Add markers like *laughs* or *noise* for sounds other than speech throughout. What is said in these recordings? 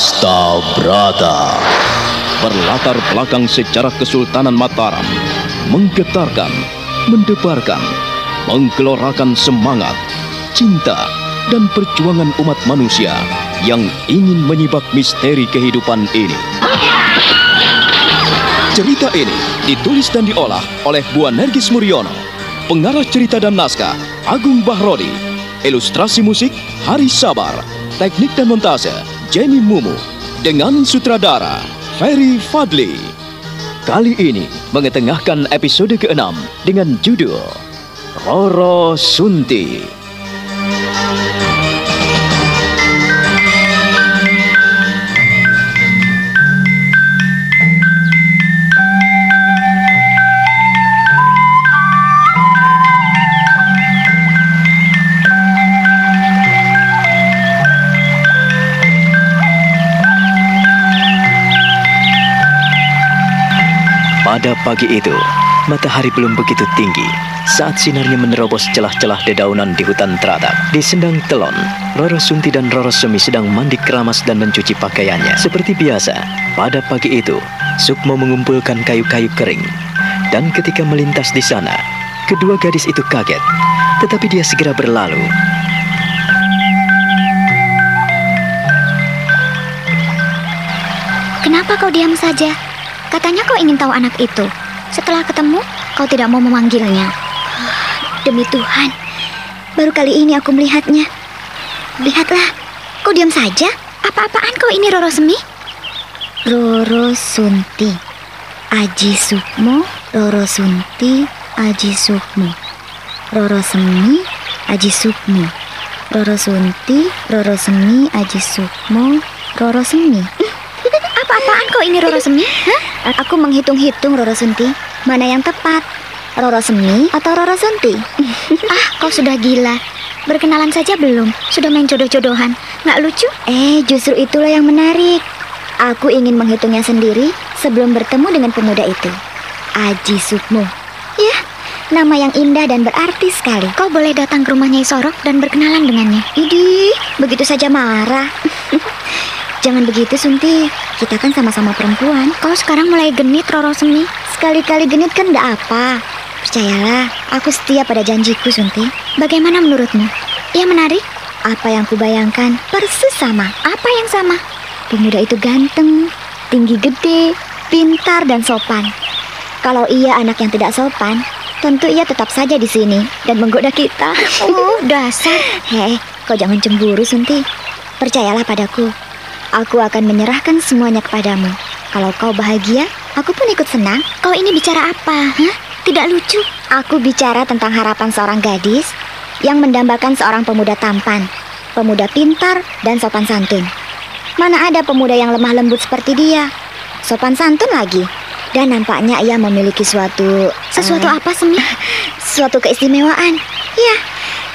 Hasta Brata berlatar belakang sejarah Kesultanan Mataram menggetarkan, mendebarkan, menggelorakan semangat, cinta, dan perjuangan umat manusia yang ingin menyibak misteri kehidupan ini. Cerita ini ditulis dan diolah oleh Buan Nergis Muriono, pengarah cerita dan naskah Agung Bahrodi, ilustrasi musik Hari Sabar, teknik dan montase Jenny Mumu, dengan sutradara Ferry Fadli. Kali ini mengetengahkan episode ke-6 dengan judul Roro Sunti. Pada pagi itu, matahari belum begitu tinggi saat sinarnya menerobos celah-celah dedaunan di hutan teratak. Di sendang telon, Roro Sunti dan Roro Sumi sedang mandi keramas dan mencuci pakaiannya. Seperti biasa, pada pagi itu, Sukmo mengumpulkan kayu-kayu kering. Dan ketika melintas di sana, kedua gadis itu kaget, tetapi dia segera berlalu. Kenapa kau diam saja? Katanya kau ingin tahu anak itu. Setelah ketemu, kau tidak mau memanggilnya. Demi Tuhan, baru kali ini aku melihatnya. Lihatlah, kau diam saja. Apa-apaan kau ini Roro Semi? Roro Sunti, Aji Sukmo, Roro Sunti, Aji Sukmo. Roro Semi, Aji Sukmo. Roro Sunti, Roro Semi, Aji Sukmo, Roro Semi. Kau ini Roro Semi? Hah? Aku menghitung-hitung Roro Sunti. Mana yang tepat? Roro Semi atau Roro Sunti? *laughs* ah, kau sudah gila. Berkenalan saja belum? Sudah main jodoh-jodohan. Nggak lucu? Eh, justru itulah yang menarik. Aku ingin menghitungnya sendiri sebelum bertemu dengan pemuda itu. Aji Sukmo. Ya, nama yang indah dan berarti sekali. Kau boleh datang ke rumahnya Isorok dan berkenalan dengannya. Idih, begitu saja marah. *laughs* Jangan begitu, Sunti. Kita kan sama-sama perempuan. Kau sekarang mulai genit, Roro Semi. Sekali-kali genit kan enggak apa. Percayalah, aku setia pada janjiku, Sunti. Bagaimana menurutmu? Ia menarik? Apa yang kubayangkan persis sama. Apa yang sama? Pemuda itu ganteng, tinggi gede, pintar dan sopan. Kalau ia anak yang tidak sopan, tentu ia tetap saja di sini dan menggoda kita. Oh, dasar. *laughs* Hei, kau jangan cemburu, Sunti. Percayalah padaku, Aku akan menyerahkan semuanya kepadamu. Kalau kau bahagia, aku pun ikut senang. Kau ini bicara apa? Hah? Tidak lucu. Aku bicara tentang harapan seorang gadis yang mendambakan seorang pemuda tampan, pemuda pintar, dan sopan santun. Mana ada pemuda yang lemah lembut seperti dia? Sopan santun lagi. Dan nampaknya ia memiliki suatu... Sesuatu uh, apa, Semi? *laughs* Suatu keistimewaan. Ya,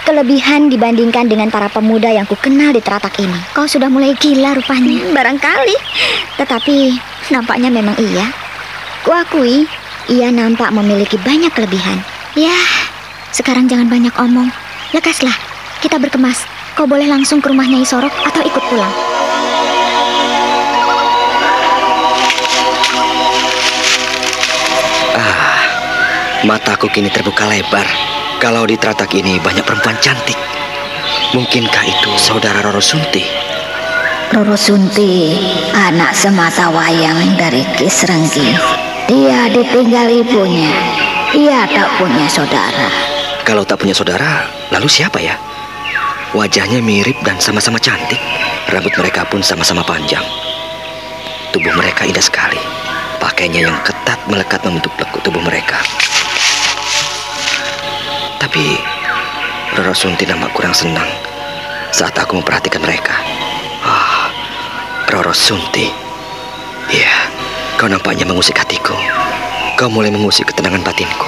kelebihan dibandingkan dengan para pemuda yang ku kenal di teratak ini. Kau sudah mulai gila rupanya. Hmm, barangkali. Tetapi nampaknya memang iya. Kuakui, ia nampak memiliki banyak kelebihan. Ya, sekarang jangan banyak omong. Lekaslah, kita berkemas. Kau boleh langsung ke rumahnya Isorok atau ikut pulang. Ah, mataku kini terbuka lebar. Kalau di teratak ini banyak perempuan cantik, mungkinkah itu saudara Roro Sunti? Roro Sunti, anak semata wayang dari Kisrenggi. Dia ditinggal ibunya. Ia tak punya saudara. Kalau tak punya saudara, lalu siapa ya? Wajahnya mirip dan sama-sama cantik. Rambut mereka pun sama-sama panjang. Tubuh mereka indah sekali. Pakainya yang ketat melekat membentuk lekuk tubuh mereka. Tapi Roro Sunti nampak kurang senang saat aku memperhatikan mereka. Ah, Roro Sunti. Ya, kau nampaknya mengusik hatiku. Kau mulai mengusik ketenangan batinku.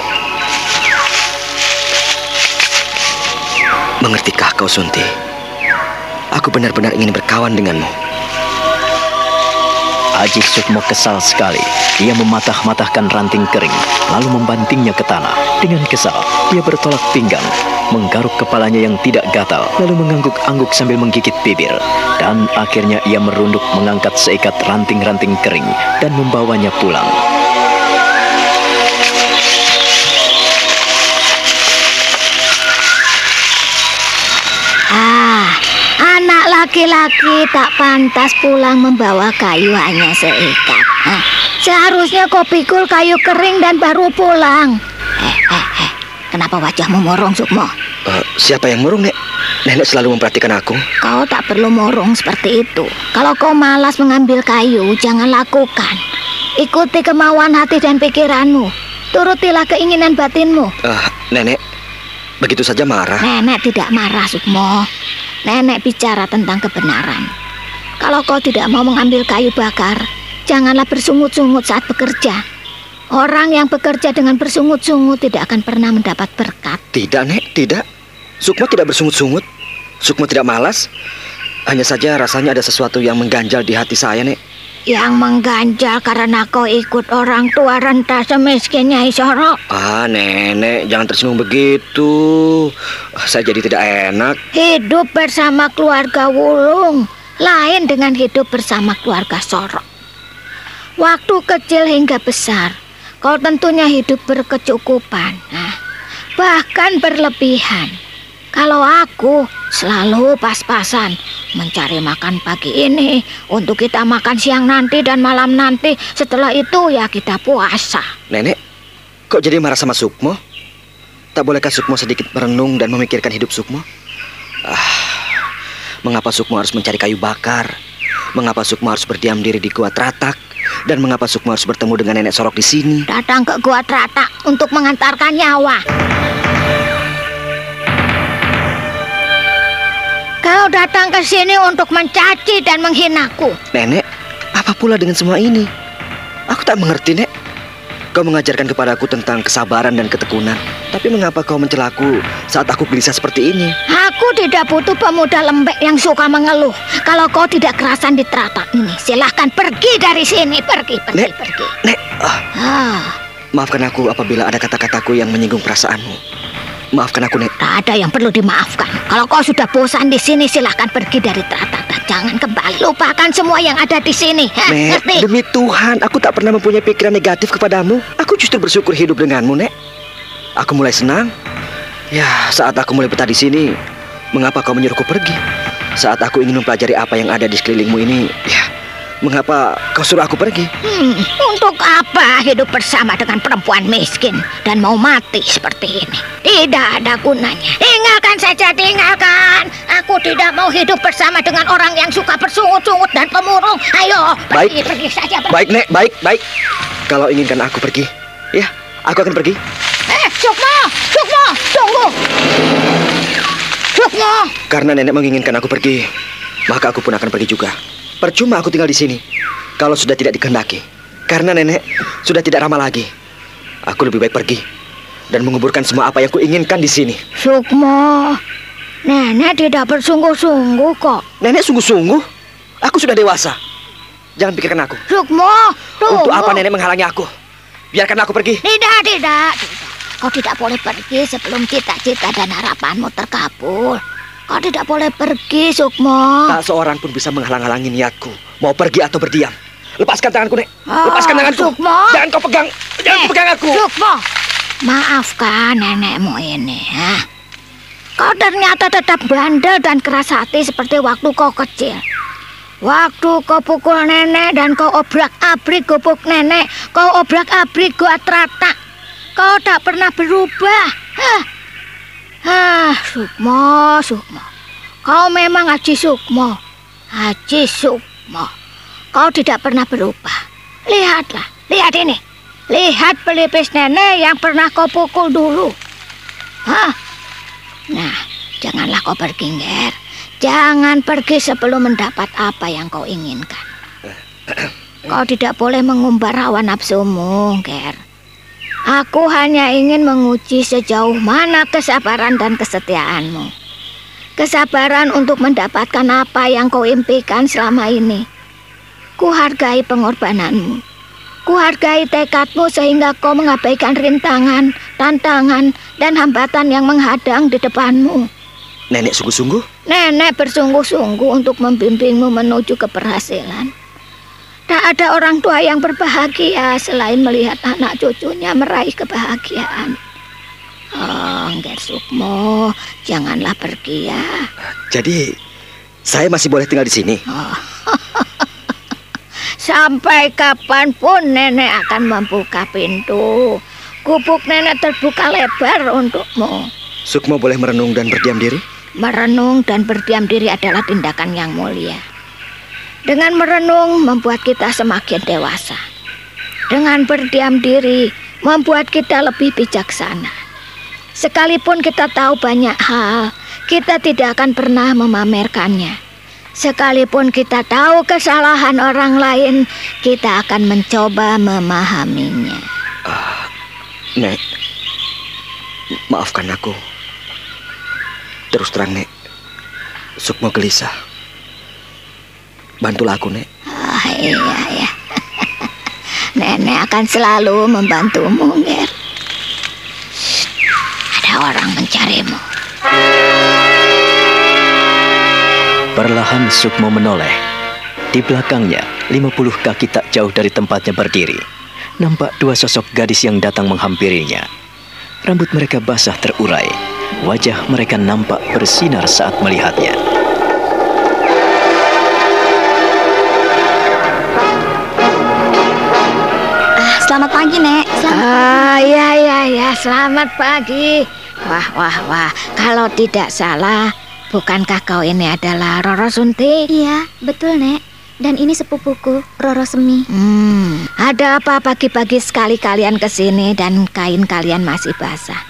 Mengertikah kau, Sunti? Aku benar-benar ingin berkawan denganmu. Haji Sukmo kesal sekali. Ia mematah-matahkan ranting kering, lalu membantingnya ke tanah. Dengan kesal, ia bertolak pinggang, menggaruk kepalanya yang tidak gatal, lalu mengangguk-angguk sambil menggigit bibir. Dan akhirnya ia merunduk mengangkat seikat ranting-ranting kering dan membawanya pulang. Laki-laki tak pantas pulang membawa kayu hanya seikat. Hah? Seharusnya kau pikul kayu kering dan baru pulang. Eh, eh, eh. Kenapa wajahmu murung, Sukmo? Eh, siapa yang murung, Nek? Nenek selalu memperhatikan aku. Kau tak perlu murung seperti itu. Kalau kau malas mengambil kayu, jangan lakukan. Ikuti kemauan hati dan pikiranmu. Turutilah keinginan batinmu. Eh, Nenek, begitu saja marah. Nenek tidak marah, Sukmo. Nenek bicara tentang kebenaran. Kalau kau tidak mau mengambil kayu bakar, janganlah bersungut-sungut saat bekerja. Orang yang bekerja dengan bersungut-sungut tidak akan pernah mendapat berkat. Tidak, Nek, tidak. Sukmo tidak bersungut-sungut. Sukmo tidak malas. Hanya saja rasanya ada sesuatu yang mengganjal di hati saya, Nek. Yang mengganjal karena kau ikut orang tua renta semiskin Nyai Soro. Ah, Nenek, jangan tersinggung begitu. Saya jadi tidak enak. Hidup bersama keluarga Wulung lain dengan hidup bersama keluarga Soro. Waktu kecil hingga besar, kau tentunya hidup berkecukupan, nah, bahkan berlebihan. Kalau aku selalu pas-pasan mencari makan pagi ini untuk kita makan siang nanti dan malam nanti. Setelah itu ya kita puasa. Nenek, kok jadi marah sama Sukmo? Tak bolehkah Sukmo sedikit merenung dan memikirkan hidup Sukmo? Ah, mengapa Sukmo harus mencari kayu bakar? Mengapa Sukmo harus berdiam diri di gua Tratak? Dan mengapa Sukmo harus bertemu dengan nenek Sorok di sini? Datang ke gua Tratak untuk mengantarkan nyawa. Kau datang ke sini untuk mencaci dan menghinaku. Nenek, apa pula dengan semua ini? Aku tak mengerti, Nek. Kau mengajarkan kepadaku tentang kesabaran dan ketekunan. Tapi mengapa kau mencelaku saat aku gelisah seperti ini? Aku tidak butuh pemuda lembek yang suka mengeluh. Kalau kau tidak kerasan di teratak ini, silahkan pergi dari sini. Pergi, pergi, Nek. pergi. Nek, ah, Ah, maafkan aku apabila ada kata-kataku yang menyinggung perasaanmu. Maafkan aku, Nek. tak ada yang perlu dimaafkan. Kalau kau sudah bosan di sini, silahkan pergi dari teratak dan jangan kembali. Lupakan semua yang ada di sini. Hah, Nek, ngerti? demi Tuhan, aku tak pernah mempunyai pikiran negatif kepadamu. Aku justru bersyukur hidup denganmu, Nek. Aku mulai senang. Ya, saat aku mulai betah di sini, mengapa kau menyuruhku pergi? Saat aku ingin mempelajari apa yang ada di sekelilingmu ini, ya, mengapa kau suruh aku pergi? Hmm, untuk apa hidup bersama dengan perempuan miskin dan mau mati seperti ini? Tidak ada gunanya. Tinggalkan saja, tinggalkan. Aku tidak mau hidup bersama dengan orang yang suka bersungut-sungut dan pemurung. Ayo, pergi, Baik. pergi saja. pergi. Baik, Nek, baik, baik. Kalau inginkan aku pergi, ya, aku akan pergi. Eh, Sukmo, Sukmo, tunggu. Sukmo, Karena nenek menginginkan aku pergi, maka aku pun akan pergi juga. Percuma aku tinggal di sini kalau sudah tidak dikehendaki. Karena nenek sudah tidak ramah lagi. Aku lebih baik pergi dan menguburkan semua apa yang kuinginkan di sini. Sukmo. Nenek tidak bersungguh-sungguh kok. Nenek sungguh-sungguh. Aku sudah dewasa. Jangan pikirkan aku. Sukmo, tunggu. Untuk apa nenek menghalangi aku? Biarkan aku pergi. Tidak, tidak, tidak. Kau tidak boleh pergi sebelum cita-cita dan harapanmu terkabul. Kau tidak boleh pergi, Sukmo. Tak seorang pun bisa menghalang-halangi niatku. Mau pergi atau berdiam. Lepaskan tanganku, Nek. Ah, Lepaskan tanganku. Sukmo. Jangan kau pegang. Jangan Eh, kau pegang aku. Sukmo, maafkan nenekmu ini. Ya. Kau ternyata tetap bandel dan keras hati seperti waktu kau kecil. Waktu kau pukul nenek dan kau obrak-abrik gubuk nenek, kau obrak-abrik gua terata. Kau tak pernah berubah. Hah. Ah, Sukmo, Sukmo. Kau memang Haji Sukmo. Haji Sukmo. Kau tidak pernah berubah. Lihatlah, lihat ini. Lihat pelipis nenek yang pernah kau pukul dulu. Hah? Nah, janganlah kau pergi, Nger. Jangan pergi sebelum mendapat apa yang kau inginkan. Kau tidak boleh mengumbar hawa nafsumu, Ger. Aku hanya ingin menguji sejauh mana kesabaran dan kesetiaanmu. Kesabaran untuk mendapatkan apa yang kau impikan selama ini. Kuhargai pengorbananmu. Kuhargai tekadmu sehingga kau mengabaikan rintangan, tantangan, dan hambatan yang menghadang di depanmu. Nenek sungguh-sungguh? Nenek bersungguh-sungguh untuk membimbingmu menuju keberhasilan. Tak ada orang tua yang berbahagia selain melihat anak cucunya meraih kebahagiaan. Oh, Ngger Sukmo, janganlah pergi ya. Jadi, saya masih boleh tinggal di sini? *laughs* Sampai kapan pun nenek akan membuka pintu. Gubuk nenek terbuka lebar untukmu. Sukmo boleh merenung dan berdiam diri? Merenung dan berdiam diri adalah tindakan yang mulia. Dengan merenung membuat kita semakin dewasa. Dengan berdiam diri membuat kita lebih bijaksana. Sekalipun kita tahu banyak hal, kita tidak akan pernah memamerkannya. Sekalipun kita tahu kesalahan orang lain, kita akan mencoba memahaminya. Nek, maafkan aku. Terus terang, Nek. Sukmo gelisah. Bantulah aku, Nek. Ah, iya, ya. *laughs* Nenek akan selalu membantumu, Ger. Shh, Ada orang mencarimu. Perlahan Sukmo menoleh. Di belakangnya, 50 kaki tak jauh dari tempatnya berdiri. Nampak dua sosok gadis yang datang menghampirinya. Rambut mereka basah terurai. Wajah mereka nampak bersinar saat melihatnya. Selamat pagi, Nek. Selamat Ah, ya, ya, ya. Selamat pagi. Wah, wah, wah. Kalau tidak salah, bukankah kau ini adalah Roro Sunti? Iya, betul, Nek. Dan ini sepupuku, Roro Semi. Hmm, ada apa pagi-pagi sekali kalian ke sini dan kain kalian masih basah?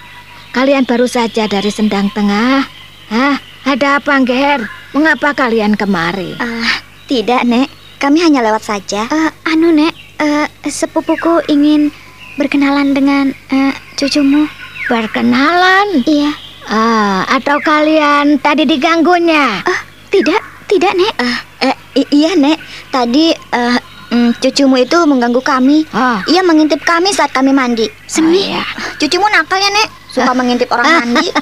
Kalian baru saja dari Sendang Tengah. Hah? Ada apa, Ger? Mengapa kalian kemari? Ah, tidak, Nek. Kami hanya lewat saja. Eh, anu, Nek. Eh, sepupuku ingin berkenalan dengan eh, cucumu. Berkenalan? Iya. Ah, atau kalian tadi diganggunya? Ah, tidak, tidak, Nek. Ah, eh, iya, Nek. Tadi eh, mm, cucumu itu mengganggu kami. Ah, Ia mengintip kami saat kami mandi. Semi, iya. cucumu nakal ya, Nek. Suka mengintip orang mandi. *laughs*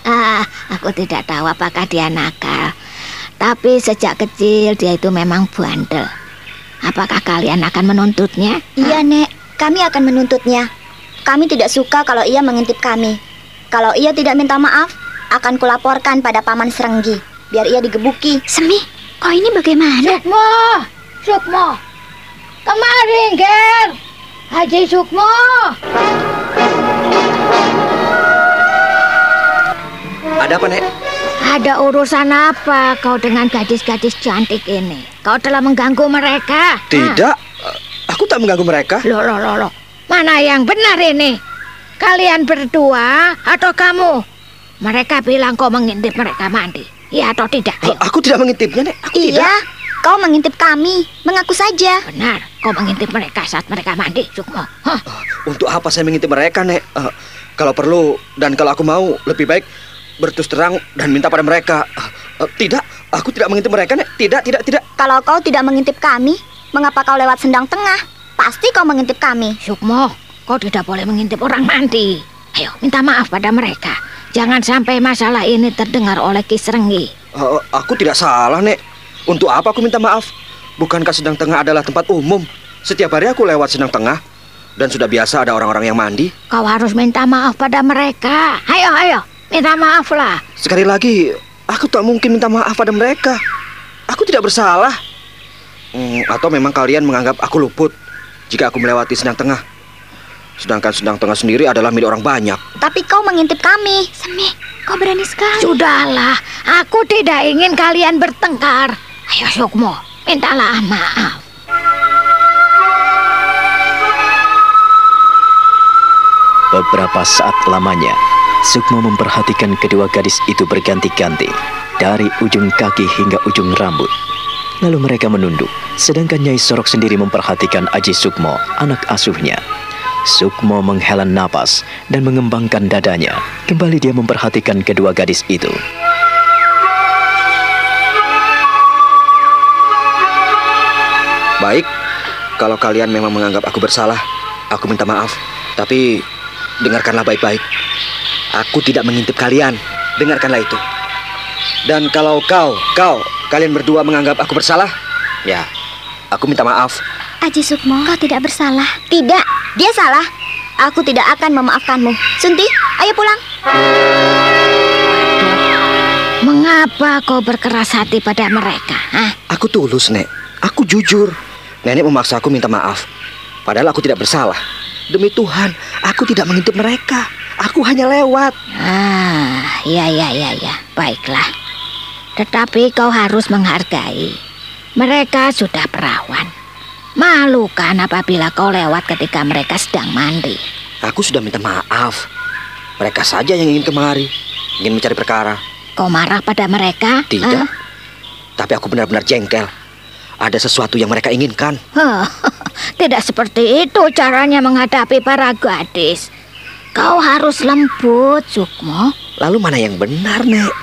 Ah, aku tidak tahu apakah dia nakal. Tapi sejak kecil dia itu memang bandel. Apakah kalian akan menuntutnya? Iya, Nek. Kami akan menuntutnya. Kami tidak suka kalau ia mengintip kami. Kalau ia tidak minta maaf, akan kulaporkan pada Paman Serenggi. Biar ia digebuki. Semi, kau ini bagaimana? Sukmo, Sukmo, kemari, Ger. Haji Sukmo. Ada apa, Nek? Ada urusan apa kau dengan gadis-gadis cantik ini? Kau telah mengganggu mereka? Tidak. Eh, Aku tak mengganggu mereka. Loh, loh, loh, loh. Mana yang benar ini? Kalian berdua atau kamu? Mereka bilang kau mengintip mereka mandi. Iya atau tidak? Ayo, Aku tidak mengintipnya, Nek. Aku tidak. Iya, kau mengintip kami. Mengaku saja. benar. Kau mengintip mereka saat mereka mandi, Sukmo. Hah? Untuk apa saya mengintip mereka, Nek? Eh, kalau perlu dan kalau aku mau, lebih baik berterus terang dan minta pada mereka. Eh, eh, tidak, aku tidak mengintip mereka, Nek. Tidak, tidak, tidak. Kalau kau tidak mengintip kami, mengapa kau lewat sendang tengah? Pasti kau mengintip kami. Sukmo, kau tidak boleh mengintip orang mandi. Ayo, minta maaf pada mereka. Jangan sampai masalah ini terdengar oleh Kisrengi. Eh, aku tidak salah, Nek. Untuk apa aku minta maaf? Bukankah sedang tengah adalah tempat umum? Setiap hari aku lewat sedang tengah dan sudah biasa ada orang-orang yang mandi. Kau harus minta maaf pada mereka. Ayo, ayo, minta maaf lah. Sekali lagi, aku tak mungkin minta maaf pada mereka. Aku tidak bersalah. Hmm, atau memang kalian menganggap aku luput jika aku melewati sedang tengah. Sedangkan sedang tengah sendiri adalah milik orang banyak. Tapi kau mengintip kami. Semi, kau berani sekali. Sudahlah, aku tidak ingin kalian bertengkar. Ayo Sukmo, mintalah maaf. Beberapa saat lamanya, Sukmo memperhatikan kedua gadis itu berganti-ganti, dari ujung kaki hingga ujung rambut. Lalu mereka menunduk, sedangkan Nyai Sorok sendiri memperhatikan Aji Sukmo, anak asuhnya. Sukmo menghela napas dan mengembangkan dadanya. Kembali dia memperhatikan kedua gadis itu. Baik, kalau kalian memang menganggap aku bersalah, aku minta maaf. Tapi dengarkanlah baik-baik. Aku tidak mengintip kalian. Dengarkanlah itu. Dan kalau kau, kau, kalian berdua menganggap aku bersalah, ya, aku minta maaf. Aji Sukmo, kau tidak bersalah. Tidak, dia salah. Aku tidak akan memaafkanmu. Sunti, ayo pulang. Mengapa kau berkeras hati pada mereka? Hah? Aku tulus, Nek. Aku jujur. Nenek memaksa aku minta maaf. Padahal aku tidak bersalah. Demi Tuhan, aku tidak mengintip mereka. Aku hanya lewat. Ah, ya ya ya ya, baiklah. Tetapi kau harus menghargai. Mereka sudah perawan. Malu kan apabila kau lewat ketika mereka sedang mandi. Aku sudah minta maaf. Mereka saja yang ingin kemari. Ingin mencari perkara. Kau marah pada mereka? Tidak. Hah? Tapi aku benar-benar jengkel. Ada sesuatu yang mereka inginkan. *laughs* Tidak seperti itu caranya menghadapi para gadis. Kau harus lembut, Sukmo. Lalu mana yang benar, Nek?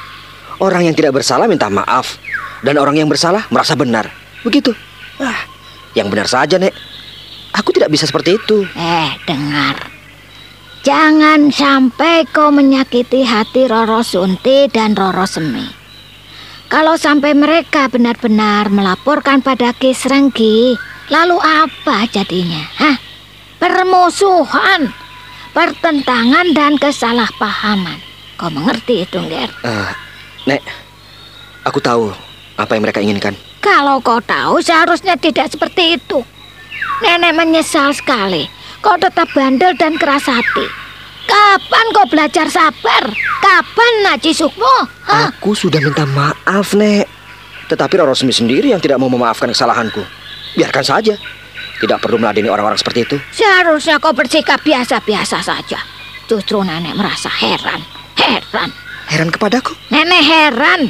Orang yang tidak bersalah minta maaf. Dan orang yang bersalah merasa benar. Begitu. Ah, yang benar saja, Nek. Aku tidak bisa seperti itu. Eh, dengar. Jangan sampai kau menyakiti hati Roro Sunti dan Roro Semi. Kalau sampai mereka benar-benar melaporkan pada Kisrenggi, lalu apa jadinya? Hah? Permusuhan, pertentangan dan kesalahpahaman. Kau mengerti itu, Nger? Ah, Nek, aku tahu apa yang mereka inginkan. Kalau kau tahu seharusnya tidak seperti itu. Nenek menyesal sekali. Kau tetap bandel dan keras hati. Kapan kau belajar sabar? Kapan Naji Sukmo? Hah? Aku sudah minta maaf, Nek. Tetapi Roro Semi sendiri yang tidak mau memaafkan kesalahanku. Biarkan saja. Tidak perlu meladeni orang-orang seperti itu. Seharusnya kau bersikap biasa-biasa saja. Justru nenek merasa heran. Heran. Heran kepadaku. Nenek heran.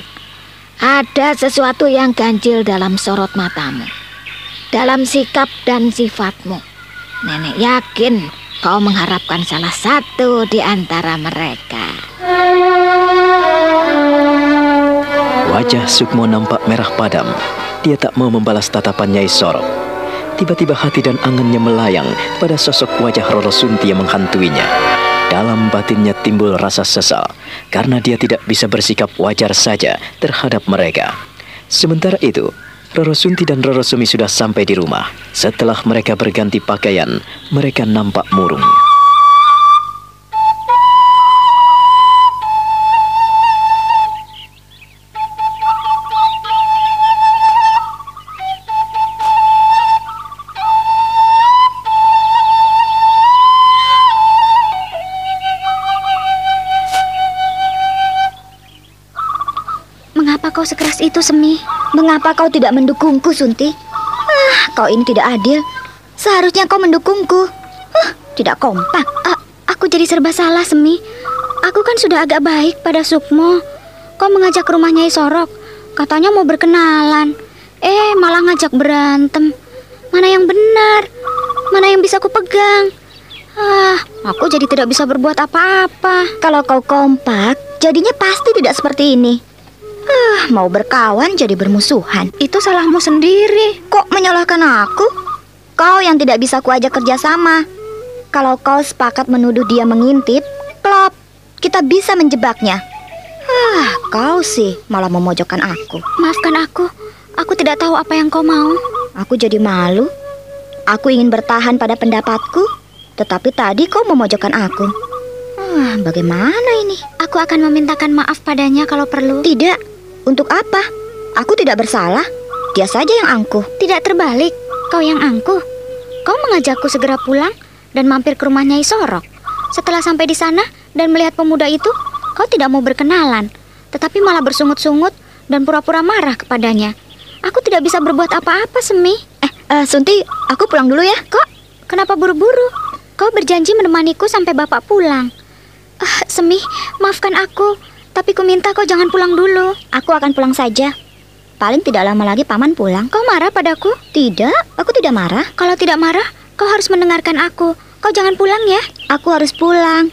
Ada sesuatu yang ganjil dalam sorot matamu. Dalam sikap dan sifatmu. Nenek yakin kau mengharapkan salah satu di antara mereka. Wajah Sukmo nampak merah padam. Dia tak mau membalas tatapan Nyai Sorok. Tiba-tiba hati dan angannya melayang pada sosok wajah Roro Sunti yang menghantuinya. Dalam batinnya timbul rasa sesal karena dia tidak bisa bersikap wajar saja terhadap mereka. Sementara itu, Roro Sunti dan Roro Sumi sudah sampai di rumah. Setelah mereka berganti pakaian, mereka nampak murung. Itu, Semi? Mengapa kau tidak mendukungku, Sunti? Ah, kau ini tidak adil. Seharusnya kau mendukungku. Ah, tidak kompak. Ah, aku jadi serba salah, Semi. Aku kan sudah agak baik pada Sukmo. Kau mengajak ke rumah Nyai. Katanya mau berkenalan. Eh, malah ngajak berantem. Mana yang benar? Mana yang bisa ku pegang? Ah, aku jadi tidak bisa berbuat apa-apa. Kalau kau kompak, jadinya pasti tidak seperti ini. Ah, mau berkawan jadi bermusuhan. Itu salahmu sendiri. Kok menyalahkan aku? Kau yang tidak bisa kuajak kerjasama. Kalau kau sepakat menuduh dia mengintip, klop, kita bisa menjebaknya. Ah, kau sih malah memojokkan aku. Maafkan aku. Aku tidak tahu apa yang kau mau. Aku jadi malu. Aku ingin bertahan pada pendapatku, tetapi tadi kau memojokkan aku. Ah, bagaimana ini? Aku akan memintakan maaf padanya kalau perlu. Tidak. Untuk apa? Aku tidak bersalah. Dia saja yang angkuh. Tidak terbalik. Kau yang angkuh. Kau mengajakku segera pulang dan mampir ke rumah Nyai Sorok. Setelah sampai di sana dan melihat pemuda itu, kau tidak mau berkenalan, tetapi malah bersungut-sungut dan pura-pura marah kepadanya. Aku tidak bisa berbuat apa-apa, Semi. Eh, eh, Sunti, aku pulang dulu ya. Kok? Kenapa buru-buru? Kau berjanji menemaniku sampai bapak pulang. Ah, Semi, maafkan aku. Tapi ku minta kau jangan pulang dulu. Aku akan pulang saja. Paling tidak lama lagi paman pulang. Kau marah padaku? Tidak, aku tidak marah. Kalau tidak marah, kau harus mendengarkan aku. Kau jangan pulang ya. Aku harus pulang.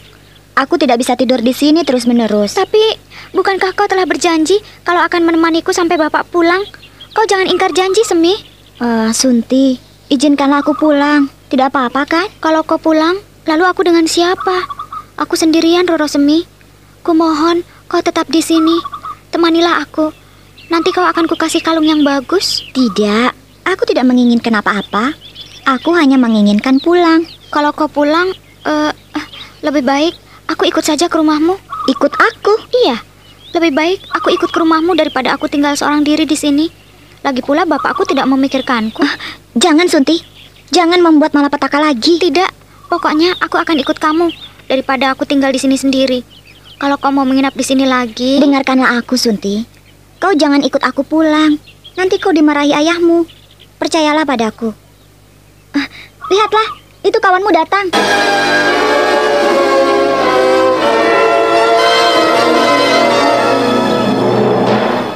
Aku tidak bisa tidur di sini terus-menerus. Tapi, bukankah kau telah berjanji kalau akan menemaniku sampai bapak pulang? Kau jangan ingkar janji, Semi. Eh, Sunti, izinkanlah aku pulang. Tidak apa-apa kan? Kalau kau pulang, lalu aku dengan siapa? Aku sendirian, Roro Semi. Kumohon kau tetap di sini. Temanilah aku. Nanti kau akan kukasih kalung yang bagus. Tidak, aku tidak menginginkan apa-apa. Aku hanya menginginkan pulang. Kalau kau pulang, eh, eh, lebih baik aku ikut saja ke rumahmu. Ikut aku? Iya. Lebih baik aku ikut ke rumahmu daripada aku tinggal seorang diri di sini. Lagi pula bapakku tidak memikirkanku. jangan, Sunti. Jangan membuat malapetaka lagi. Tidak. Pokoknya aku akan ikut kamu daripada aku tinggal di sini sendiri. Kalau kau mau menginap di sini lagi, dengarkanlah aku, Sunti. Kau jangan ikut aku pulang. Nanti kau dimarahi ayahmu. Percayalah padaku. Ah, lihatlah, itu kawanmu datang.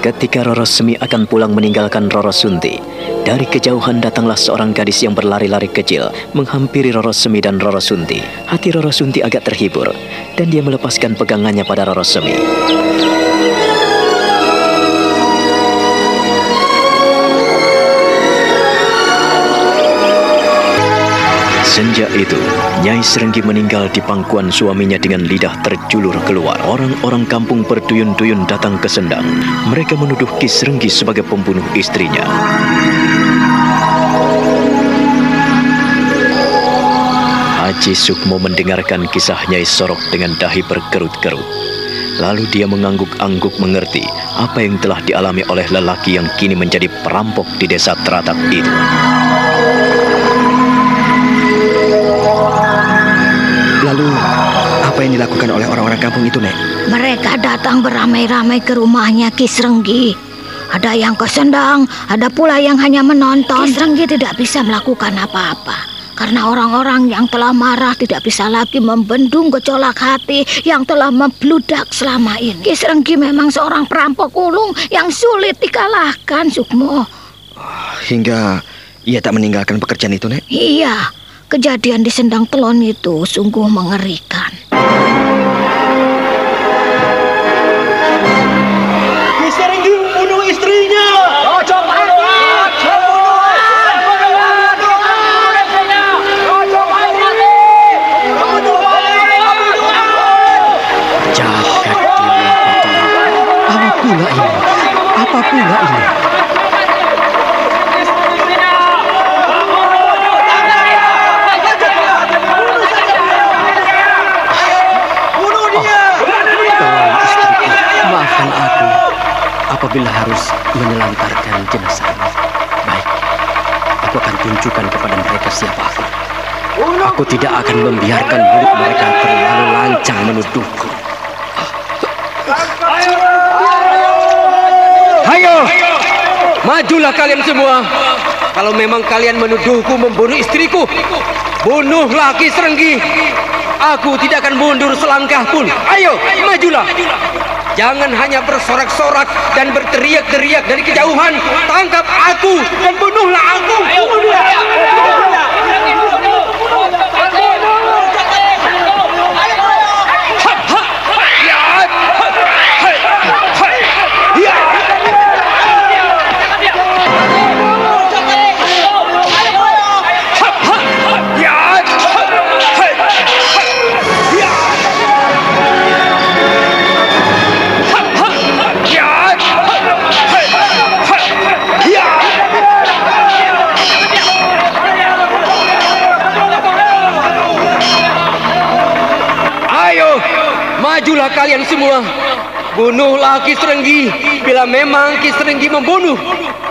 Ketika Roro Semi akan pulang meninggalkan Roro Sunti, dari kejauhan datanglah seorang gadis yang berlari-lari kecil menghampiri Roro Semi dan Roro Sunti. Hati Roro Sunti agak terhibur dan dia melepaskan pegangannya pada Roro Semi. Senja itu, Nyai Serenggi meninggal di pangkuan suaminya dengan lidah terjulur keluar. Orang-orang kampung berduyun-duyun datang ke Sendang. Mereka menuduh Ki Serenggi sebagai pembunuh istrinya. Haji Sukmo mendengarkan kisah Nyai Sorok dengan dahi berkerut-kerut. Lalu dia mengangguk-angguk mengerti apa yang telah dialami oleh lelaki yang kini menjadi perampok di desa Teratak itu. Apa yang dilakukan oleh orang-orang kampung itu, Nek? Mereka datang beramai-ramai ke rumahnya Ki Serenggi. Ada yang ke sendang, ada pula yang hanya menonton. Ki Serenggi tidak bisa melakukan apa-apa. Karena orang-orang yang telah marah tidak bisa lagi membendung gejolak hati yang telah membludak selama ini. Ki Serenggi memang seorang perampok ulung yang sulit dikalahkan, Sukmo. Hingga ia tak meninggalkan pekerjaan itu, Nek? Iya, kejadian di Sendang Telon itu sungguh mengerikan. Istrinya. Jagat Dewa. Apa pula ini? Apa pula ini? Bunuh dia. Tolong istriku, maafkan aku apabila harus menelantarkan jenazah ini. Baik, aku akan tunjukkan kepada mereka siapa aku. Aku tidak akan membiarkan mulut mereka terlalu lancang menuduhku. Hayo, majulah kalian semua. Kalau memang kalian menuduhku membunuh istriku, bunuhlah Ki Serenggi. Aku tidak akan mundur selangkah pun. Ayo, majulah. Jangan hanya bersorak-sorak dan berteriak-teriak dari kejauhan. Tangkap aku dan bunuhlah aku. Ayo, Bunuhlah Ki Serenggi bila memang Ki Serenggi membunuh.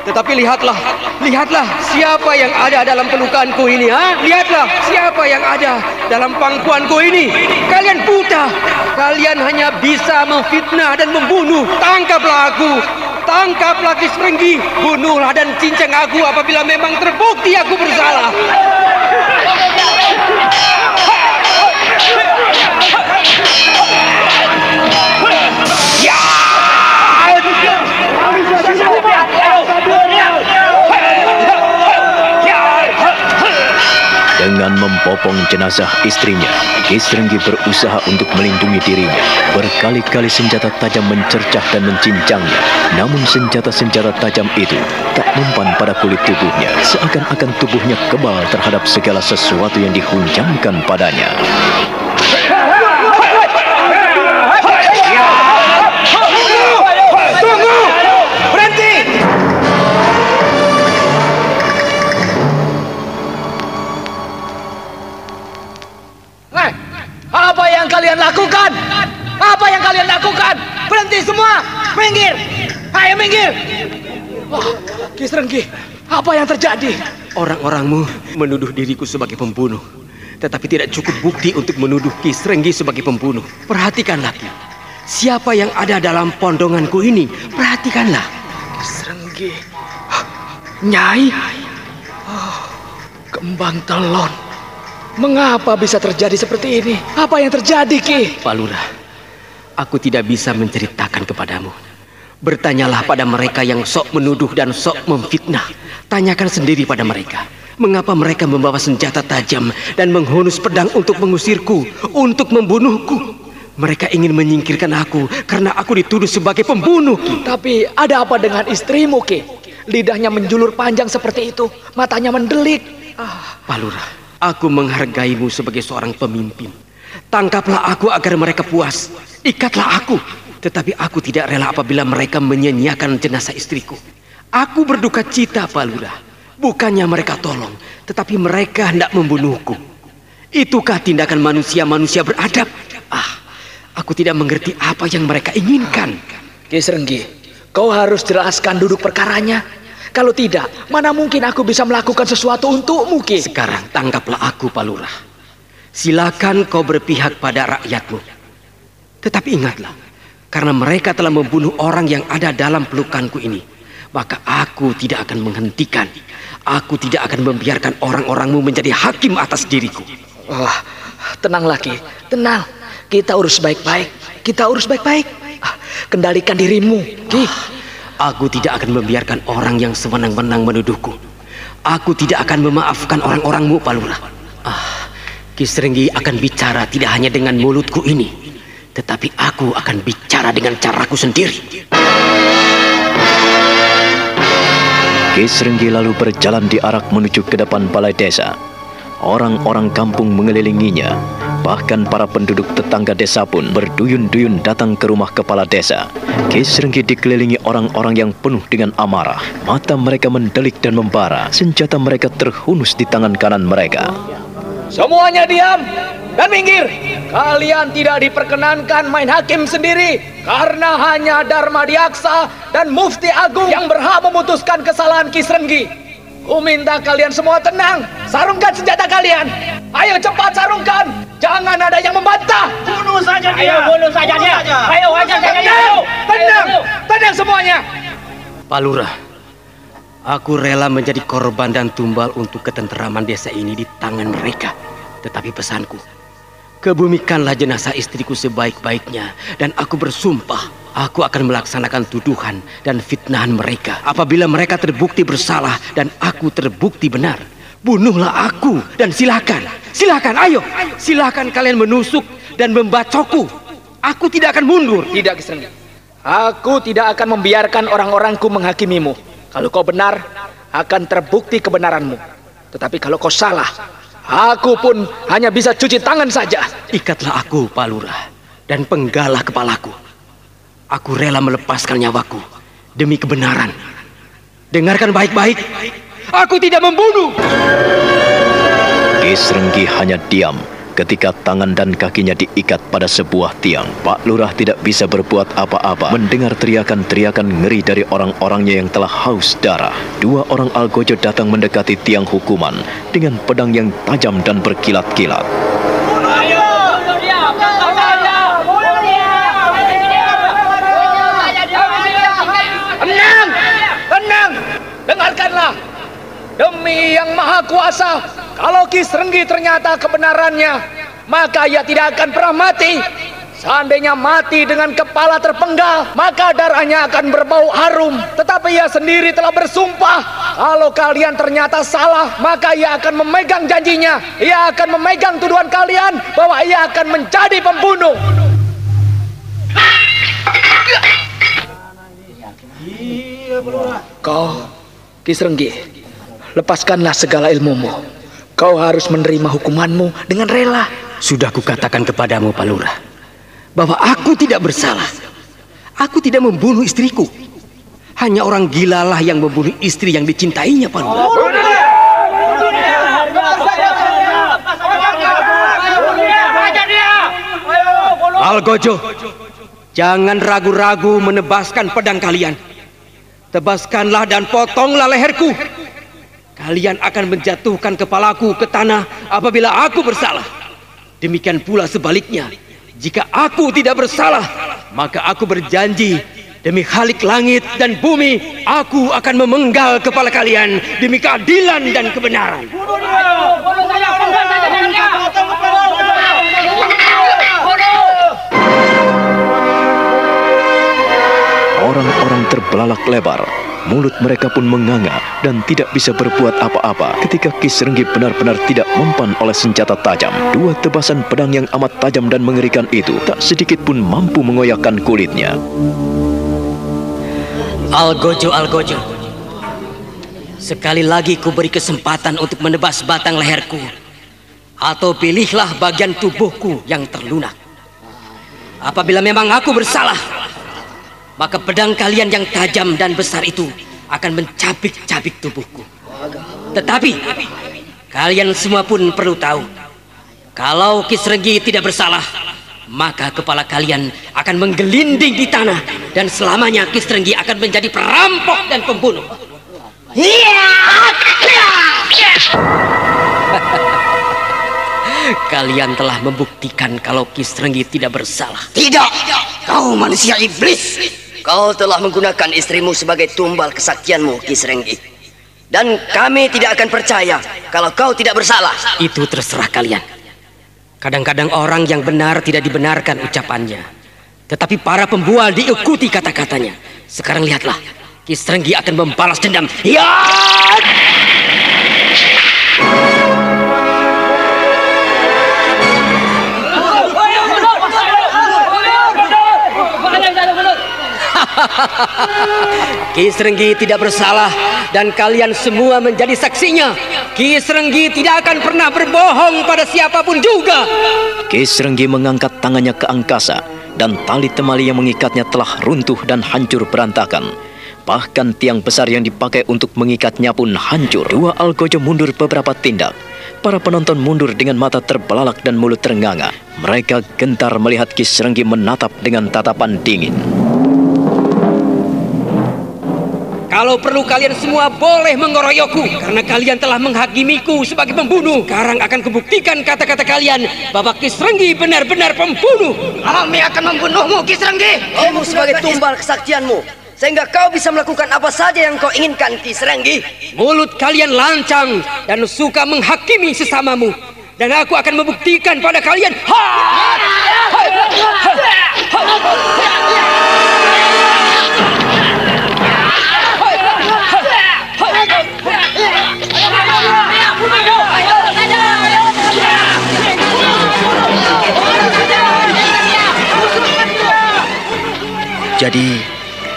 Tetapi lihatlah, lihatlah siapa yang ada dalam pelukanku ini, ha? Lihatlah siapa yang ada dalam pangkuanku ini. Kalian buta. Kalian hanya bisa memfitnah dan membunuh. Tangkaplah aku. Tangkaplah Ki Serenggi. Bunuhlah dan cincang aku apabila memang terbukti aku bersalah. Dengan meneropong jenazah istrinya, Ki Serenggi berusaha untuk melindungi dirinya. Berkali-kali senjata tajam mencercah dan mencincangnya. Namun senjata-senjata tajam itu tak mempan pada kulit tubuhnya. Seakan-akan tubuhnya kebal terhadap segala sesuatu yang dihunjamkan padanya. Apa yang kalian lakukan? Berhenti semua! Minggir! Ayo minggir! Wah, Ki Serenggi, apa yang terjadi? Orang-orangmu menuduh diriku sebagai pembunuh. Tetapi tidak cukup bukti untuk menuduh Ki Serenggi sebagai pembunuh. Perhatikanlah Ki. Siapa yang ada dalam pondonganku ini? Perhatikanlah. Ki Serenggi. Nyai. Oh, kembang telon. Mengapa bisa terjadi seperti ini? Apa yang terjadi, Ki? Pak Lurah, aku tidak bisa menceritakan kepadamu. Bertanyalah pada mereka yang sok menuduh dan sok memfitnah. Tanyakan sendiri pada mereka. Mengapa mereka membawa senjata tajam dan menghunus pedang untuk mengusirku, untuk membunuhku? Mereka ingin menyingkirkan aku karena aku dituduh sebagai pembunuh. Tapi ada apa dengan istrimu, Ki? Lidahnya menjulur panjang seperti itu, matanya mendelik. Ah, Pak Lurah, aku menghargaimu sebagai seorang pemimpin. Tangkaplah aku agar mereka puas. Ikatlah aku. Tetapi aku tidak rela apabila mereka menyanyiakan jenazah istriku. Aku berduka cita, Pak Lurah. Bukannya mereka tolong, tetapi mereka hendak membunuhku. Itukah tindakan manusia-manusia beradab? Ah, aku tidak mengerti apa yang mereka inginkan. Ki Serenggi, kau harus jelaskan duduk perkaranya. Kalau tidak, mana mungkin aku bisa melakukan sesuatu untukmu, Ki? Sekarang tangkaplah aku, Pak Lurah. Silakan kau berpihak pada rakyatmu. Tetapi ingatlah, karena mereka telah membunuh orang yang ada dalam pelukanku ini, maka aku tidak akan menghentikan. Aku tidak akan membiarkan orang-orangmu menjadi hakim atas diriku. Wah, tenang lagi, tenang. Kita urus baik-baik. Kita urus baik-baik. Ah, Kendalikan dirimu, Ki. Aku tidak akan membiarkan orang yang sewenang-wenang menuduhku. Aku tidak akan memaafkan orang-orangmu, Pak Lurah. Ah, Ki Serenggi akan bicara tidak hanya dengan mulutku ini, tetapi aku akan bicara dengan caraku sendiri. Ki Serenggi lalu berjalan diarak menuju ke depan balai desa. Orang-orang kampung mengelilinginya. Bahkan para penduduk tetangga desa pun berduyun-duyun datang ke rumah kepala desa. Ki Serenggi dikelilingi orang-orang yang penuh dengan amarah. Mata mereka mendelik dan membara. Senjata mereka terhunus di tangan kanan mereka. Semuanya diam dan minggir. Kalian tidak diperkenankan main hakim sendiri karena hanya Dharma Diaksa dan Mufti Agung yang berhak memutuskan kesalahan Ki Serenggi. Ku minta kalian semua tenang. Sarungkan senjata kalian. Ayo cepat sarungkan. Jangan ada yang membantah. Bunuh saja dia. Ayo bunuh saja dia. Ayo hajar saja dia. Tenang, tenang semuanya. Pak Lurah, aku rela menjadi korban dan tumbal untuk ketenteraman desa ini di tangan mereka. Tetapi pesanku, kebumikanlah jenazah istriku sebaik-baiknya dan aku bersumpah aku akan melaksanakan tuduhan dan fitnahan mereka apabila mereka terbukti bersalah dan aku terbukti benar. Bunuhlah aku dan silakan, silakan, ayo, silakan kalian menusuk dan membacokku. Aku tidak akan mundur. Tidak, Ki Serenggi. Aku tidak akan membiarkan orang-orangku menghakimimu. Kalau kau benar, akan terbukti kebenaranmu. Tetapi kalau kau salah, aku pun hanya bisa cuci tangan saja. Ikatlah aku, Pak Lurah, dan penggalah kepalaku. Aku rela melepaskan nyawaku demi kebenaran. Dengarkan baik-baik. Aku tidak membunuh. Ki Serenggi hanya diam ketika tangan dan kakinya diikat pada sebuah tiang. Pak Lurah tidak bisa berbuat apa-apa mendengar teriakan-teriakan ngeri dari orang-orangnya yang telah haus darah. Dua orang algojo datang mendekati tiang hukuman dengan pedang yang tajam dan berkilat-kilat. Tenang. Dengarkanlah. Demi yang maha kuasa, kalau Ki Serenggi ternyata kebenarannya, maka ia tidak akan pernah mati. Seandainya mati dengan kepala terpenggal, maka darahnya akan berbau harum. Tetapi ia sendiri telah bersumpah Kalau kalian ternyata salah, maka ia akan memegang janjinya. Ia akan memegang tuduhan kalian bahwa ia akan menjadi pembunuh. Kau, Kisrenggi, lepaskanlah segala ilmumu. Kau harus menerima hukumanmu dengan rela. Sudah kukatakan kepadamu, Palura, bahwa aku tidak bersalah. Aku tidak membunuh istriku. Hanya orang gilalah yang membunuh istri yang dicintainya, Palura. Algojo, jangan ragu-ragu menebaskan pedang kalian. Tebaskanlah dan potonglah leherku. Kalian akan menjatuhkan kepalaku ke tanah apabila aku bersalah. Demikian pula sebaliknya. Jika aku tidak bersalah, maka aku berjanji demi Khalik langit dan bumi, aku akan memenggal kepala kalian demi keadilan dan kebenaran. Orang-orang terbelalak lebar, mulut mereka pun menganga dan tidak bisa berbuat apa-apa ketika Kisrenggi benar-benar tidak mempan oleh senjata tajam. Dua tebasan pedang yang amat tajam dan mengerikan itu tak sedikit pun mampu mengoyakkan kulitnya. Algojo, Algojo. Sekali lagi ku beri kesempatan untuk menebas batang leherku. Atau pilihlah bagian tubuhku yang terlunak. Apabila memang aku bersalah, maka pedang kalian yang tajam dan besar itu akan mencabik-cabik tubuhku. Tetapi kalian semua pun perlu tahu, kalau Kisrenggi tidak bersalah, maka kepala kalian akan menggelinding di tanah dan selamanya Kisrenggi akan menjadi perampok dan pembunuh. *laughs* Kalian telah membuktikan kalau Kisrenggi tidak bersalah. Tidak, kau manusia iblis. Kau telah menggunakan istrimu sebagai tumbal kesaktianmu, Kisrenggi. Dan kami tidak akan percaya kalau kau tidak bersalah. Itu terserah kalian. Kadang-kadang orang yang benar tidak dibenarkan ucapannya. Tetapi para pembual diikuti kata-katanya. Sekarang lihatlah, Kisrenggi akan membalas dendam. Ya! *laughs* Kisrenggi tidak bersalah dan kalian semua menjadi saksinya. Kisrenggi tidak akan pernah berbohong pada siapa pun juga. Kisrenggi mengangkat tangannya ke angkasa dan tali temali yang mengikatnya telah runtuh dan hancur berantakan. Bahkan tiang besar yang dipakai untuk mengikatnya pun hancur. Dua Algojo mundur beberapa tindak. Para penonton mundur dengan mata terbelalak dan mulut ternganga. Mereka gentar melihat Kisrenggi menatap dengan tatapan dingin. Kalau perlu kalian semua boleh mengeroyokku karena kalian telah menghakimiku sebagai pembunuh. Sekarang akan kubuktikan kata-kata kalian bahwa Kisrenggi benar-benar pembunuh. Kami akan membunuhmu, Kisrenggi. Kamu sebagai tumbal kesaktianmu. Sehingga kau bisa melakukan apa saja yang kau inginkan, Kisrenggi. Mulut kalian lancang dan suka menghakimi sesamamu. Dan aku akan membuktikan pada kalian. Ha! Jadi,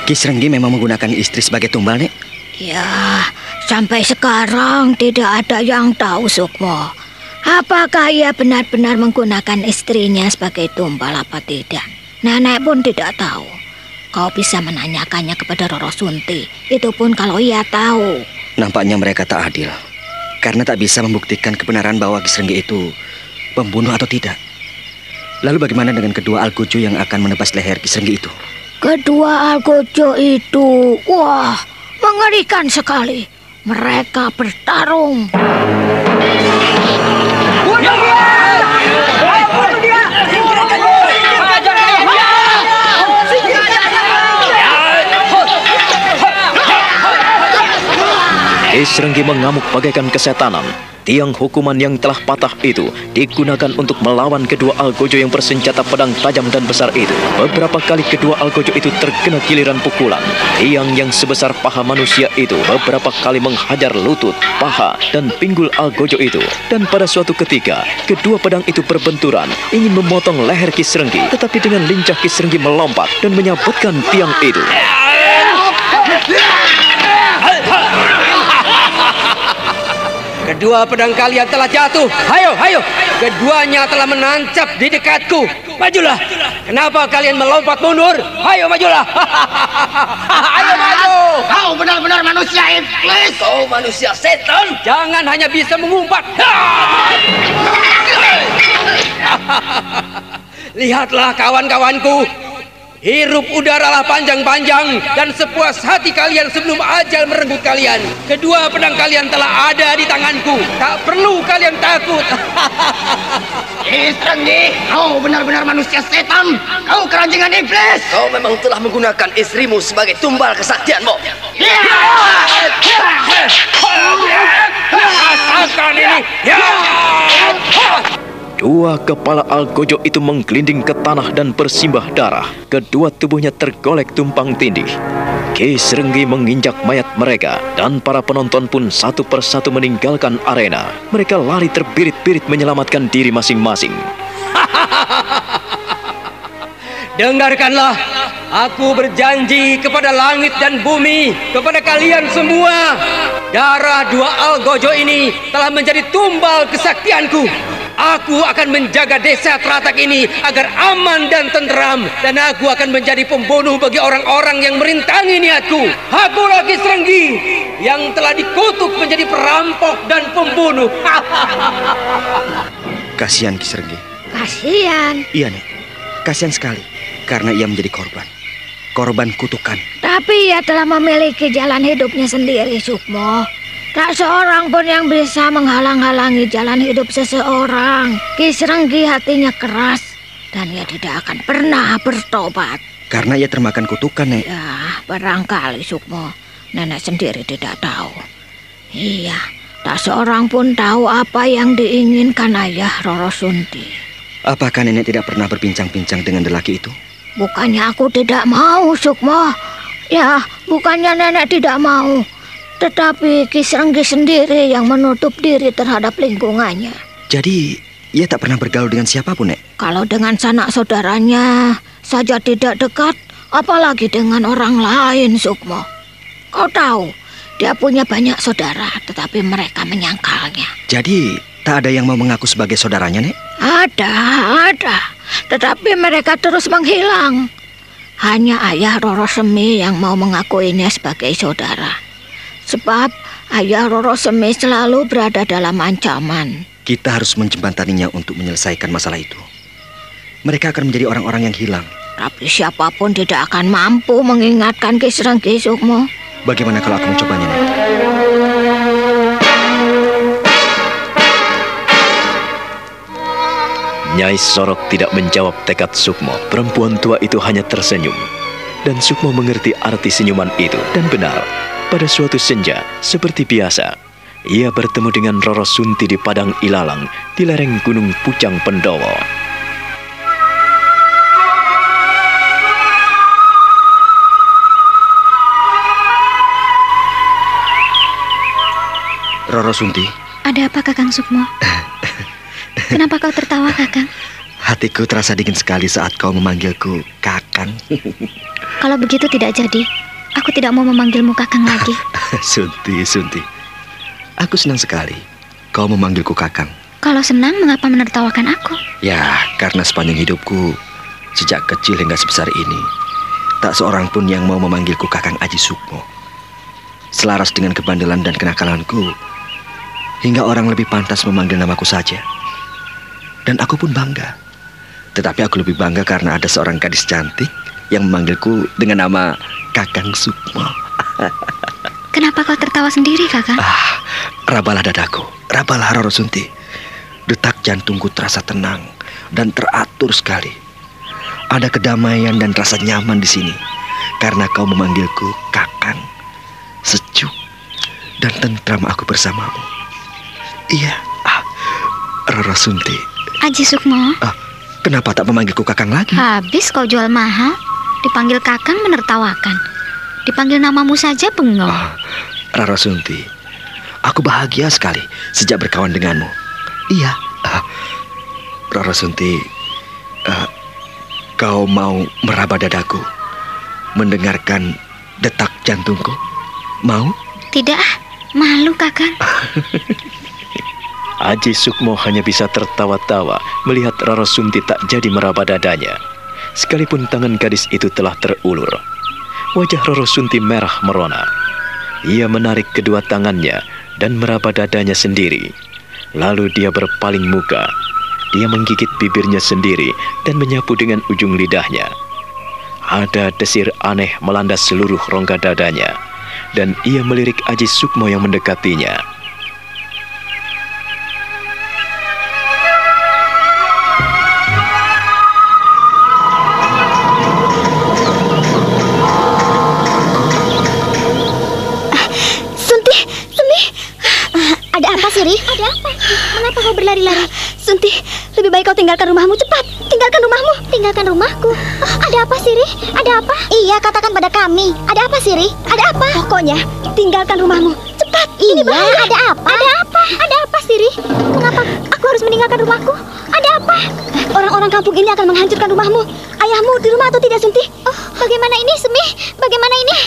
Kisrenggi memang menggunakan istri sebagai tumbal, Nek? Ya, sampai sekarang tidak ada yang tahu Sukmo. Apakah ia benar-benar menggunakan istrinya sebagai tumbal apa tidak? Nenek pun tidak tahu. Kau bisa menanyakannya kepada Roro Sunti. Itu pun kalau ia tahu. Nampaknya mereka tak adil. Karena tak bisa membuktikan kebenaran bahwa Kisrenggi itu pembunuh atau tidak. Lalu bagaimana dengan kedua Algojo yang akan menebas leher Kisrenggi itu? Kedua Algojo itu, wah, mengerikan sekali. Mereka bertarung. Kisrenggi mengamuk bagaikan kesetanan. Tiang hukuman yang telah patah itu digunakan untuk melawan kedua Algojo yang bersenjata pedang tajam dan besar itu. Beberapa kali kedua Algojo itu terkena giliran pukulan. Tiang yang sebesar paha manusia itu beberapa kali menghajar lutut, paha, dan pinggul Algojo itu. Dan pada suatu ketika, kedua pedang itu berbenturan, ingin memotong leher Kisrenggi. Tetapi dengan lincah Kisrenggi melompat dan menyabutkan tiang itu. Kedua pedang kalian telah jatuh. Hayo, hayo. Keduanya telah menancap di dekatku. Majulah. Kenapa kalian melompat mundur? Hayo, majulah. *laughs* Ayo maju. Kau benar-benar manusia iblis. Kau manusia setan. Jangan hanya bisa mengumpat. *laughs* Lihatlah kawan-kawanku. Hirup udaralah panjang-panjang dan sepuas hati kalian sebelum ajal merenggut kalian. Kedua pedang kalian telah ada di tanganku. Tak perlu kalian takut. *laughs* Istri, kau benar-benar manusia setan. Kau keranjingan iblis. Kau memang telah menggunakan istrimu sebagai tumbal kesaktianmu. Rasakan ini. Ya. Dua kepala Algojo itu menggelinding ke tanah dan bersimbah darah. Kedua tubuhnya tergolek tumpang tindih. Ki Serenggi menginjak mayat mereka dan para penonton pun satu persatu meninggalkan arena. Mereka lari terbirit-birit menyelamatkan diri masing-masing. *laughs* Dengarkanlah, aku berjanji kepada langit dan bumi, kepada kalian semua. Darah dua Algojo ini telah menjadi tumbal kesaktianku. Aku akan menjaga desa Teratak ini agar aman dan tenteram dan aku akan menjadi pembunuh bagi orang-orang yang merintangi niatku. Aku lagi Serenggi yang telah dikutuk menjadi perampok dan pembunuh. *laughs* Kasihan Kisergi. Kasihan. Iya, Nek. Kasihan sekali karena ia menjadi korban. Korban kutukan. Tapi ia telah memiliki jalan hidupnya sendiri, Sukmo. Tak seorang pun yang bisa menghalang-halangi jalan hidup seseorang. Kisrenggi hatinya keras dan ia tidak akan pernah bertobat. Karena ia termakan kutukan, Nek. Ya, barangkali Sukmo. Nenek sendiri tidak tahu. Iya, tak seorang pun tahu apa yang diinginkan ayah Roro Sunti. Apakah nenek tidak pernah berbincang-bincang dengan lelaki itu? Bukannya aku tidak mau, Sukmo. Ya, bukannya nenek tidak mau. Tetapi Kisrenggi sendiri yang menutup diri terhadap lingkungannya. Jadi, ia tak pernah bergaul dengan siapa pun, Nek? Kalau dengan sanak saudaranya saja tidak dekat, apalagi dengan orang lain, Sukmo. Kau tahu, dia punya banyak saudara, tetapi mereka menyangkalnya. Jadi, tak ada yang mau mengaku sebagai saudaranya, Nek? Ada, ada. Tetapi mereka terus menghilang. Hanya ayah Roro Semi yang mau mengakuinya sebagai saudara. Sebab ayah Roro Semi selalu berada dalam ancaman. Kita harus menjembataninya untuk menyelesaikan masalah itu. Mereka akan menjadi orang-orang yang hilang. Tapi siapa pun tidak akan mampu mengingatkan Kisrenggi Sukmo. Bagaimana kalau aku mencobanya, Nek? Nyai Sorok tidak menjawab tekad Sukmo. Perempuan tua itu hanya tersenyum. Dan Sukmo mengerti arti senyuman itu. Dan benar, pada suatu senja, seperti biasa, ia bertemu dengan Roro Sunti di Padang Ilalang di lereng Gunung Pucang Pendowo. Roro Sunti. Ada apa Kakang Sukmo? Kenapa kau tertawa Kakang? Hatiku terasa dingin sekali saat kau memanggilku Kakang. Kalau begitu tidak jadi. Aku tidak mau memanggilmu kakang lagi. *laughs* Sunti, Sunti. Aku senang sekali kau memanggilku kakang. Kalau senang, mengapa menertawakan aku? Ya, karena sepanjang hidupku, sejak kecil hingga sebesar ini, tak seorang pun yang mau memanggilku kakang Aji Sukmo. Selaras dengan kebandelan dan kenakalanku, hingga orang lebih pantas memanggil namaku saja. Dan aku pun bangga. Tetapi aku lebih bangga karena ada seorang gadis cantik yang memanggilku dengan nama Kakang Sukmo. Kenapa kau tertawa sendiri, Kakang? Ah, rabalah dadaku, rabalah Roro Sunti. Detak jantungku terasa tenang dan teratur sekali. Ada kedamaian dan rasa nyaman di sini karena kau memanggilku Kakang. Sejuk dan tentram aku bersamamu. Iya. Ah, Roro Sunti, Aji Sukmo, kenapa tak memanggilku Kakang lagi? habis kau jual mahal. Dipanggil kakang menertawakan. Dipanggil namamu saja bengong. Ah, Roro Sunti, aku bahagia sekali sejak berkawan denganmu. Iya. Ah, Roro Sunti, ah, kau mau meraba dadaku, mendengarkan detak jantungku? Mau? Tidak, malu kakang. *laughs* Aji Sukmo hanya bisa tertawa-tawa melihat Roro Sunti tak jadi meraba dadanya. Sekalipun tangan gadis itu telah terulur. Wajah Roro Sunti merah merona. Ia menarik kedua tangannya dan meraba dadanya sendiri. Lalu dia berpaling muka. Dia menggigit bibirnya sendiri dan menyapu dengan ujung lidahnya. Ada desir aneh melanda seluruh rongga dadanya. Dan ia melirik Aji Sukmo yang mendekatinya. Mengapa kau berlari-lari? Sunti, lebih baik kau tinggalkan rumahmu cepat. Tinggalkan rumahmu. Tinggalkan rumahku. ada apa, Siri? Ada apa? Iya, katakan pada kami. Ada apa, Siri? Ada apa? Pokoknya, tinggalkan rumahmu. Cepat. Ini bahaya. Ada apa? Ada apa? Ada apa, Siri? Mengapa aku harus meninggalkan rumahku? Ada apa? Orang-orang kampung ini akan menghancurkan rumahmu. Ayahmu di rumah atau tidak, Sunti? Oh, bagaimana ini, Semi? Bagaimana ini?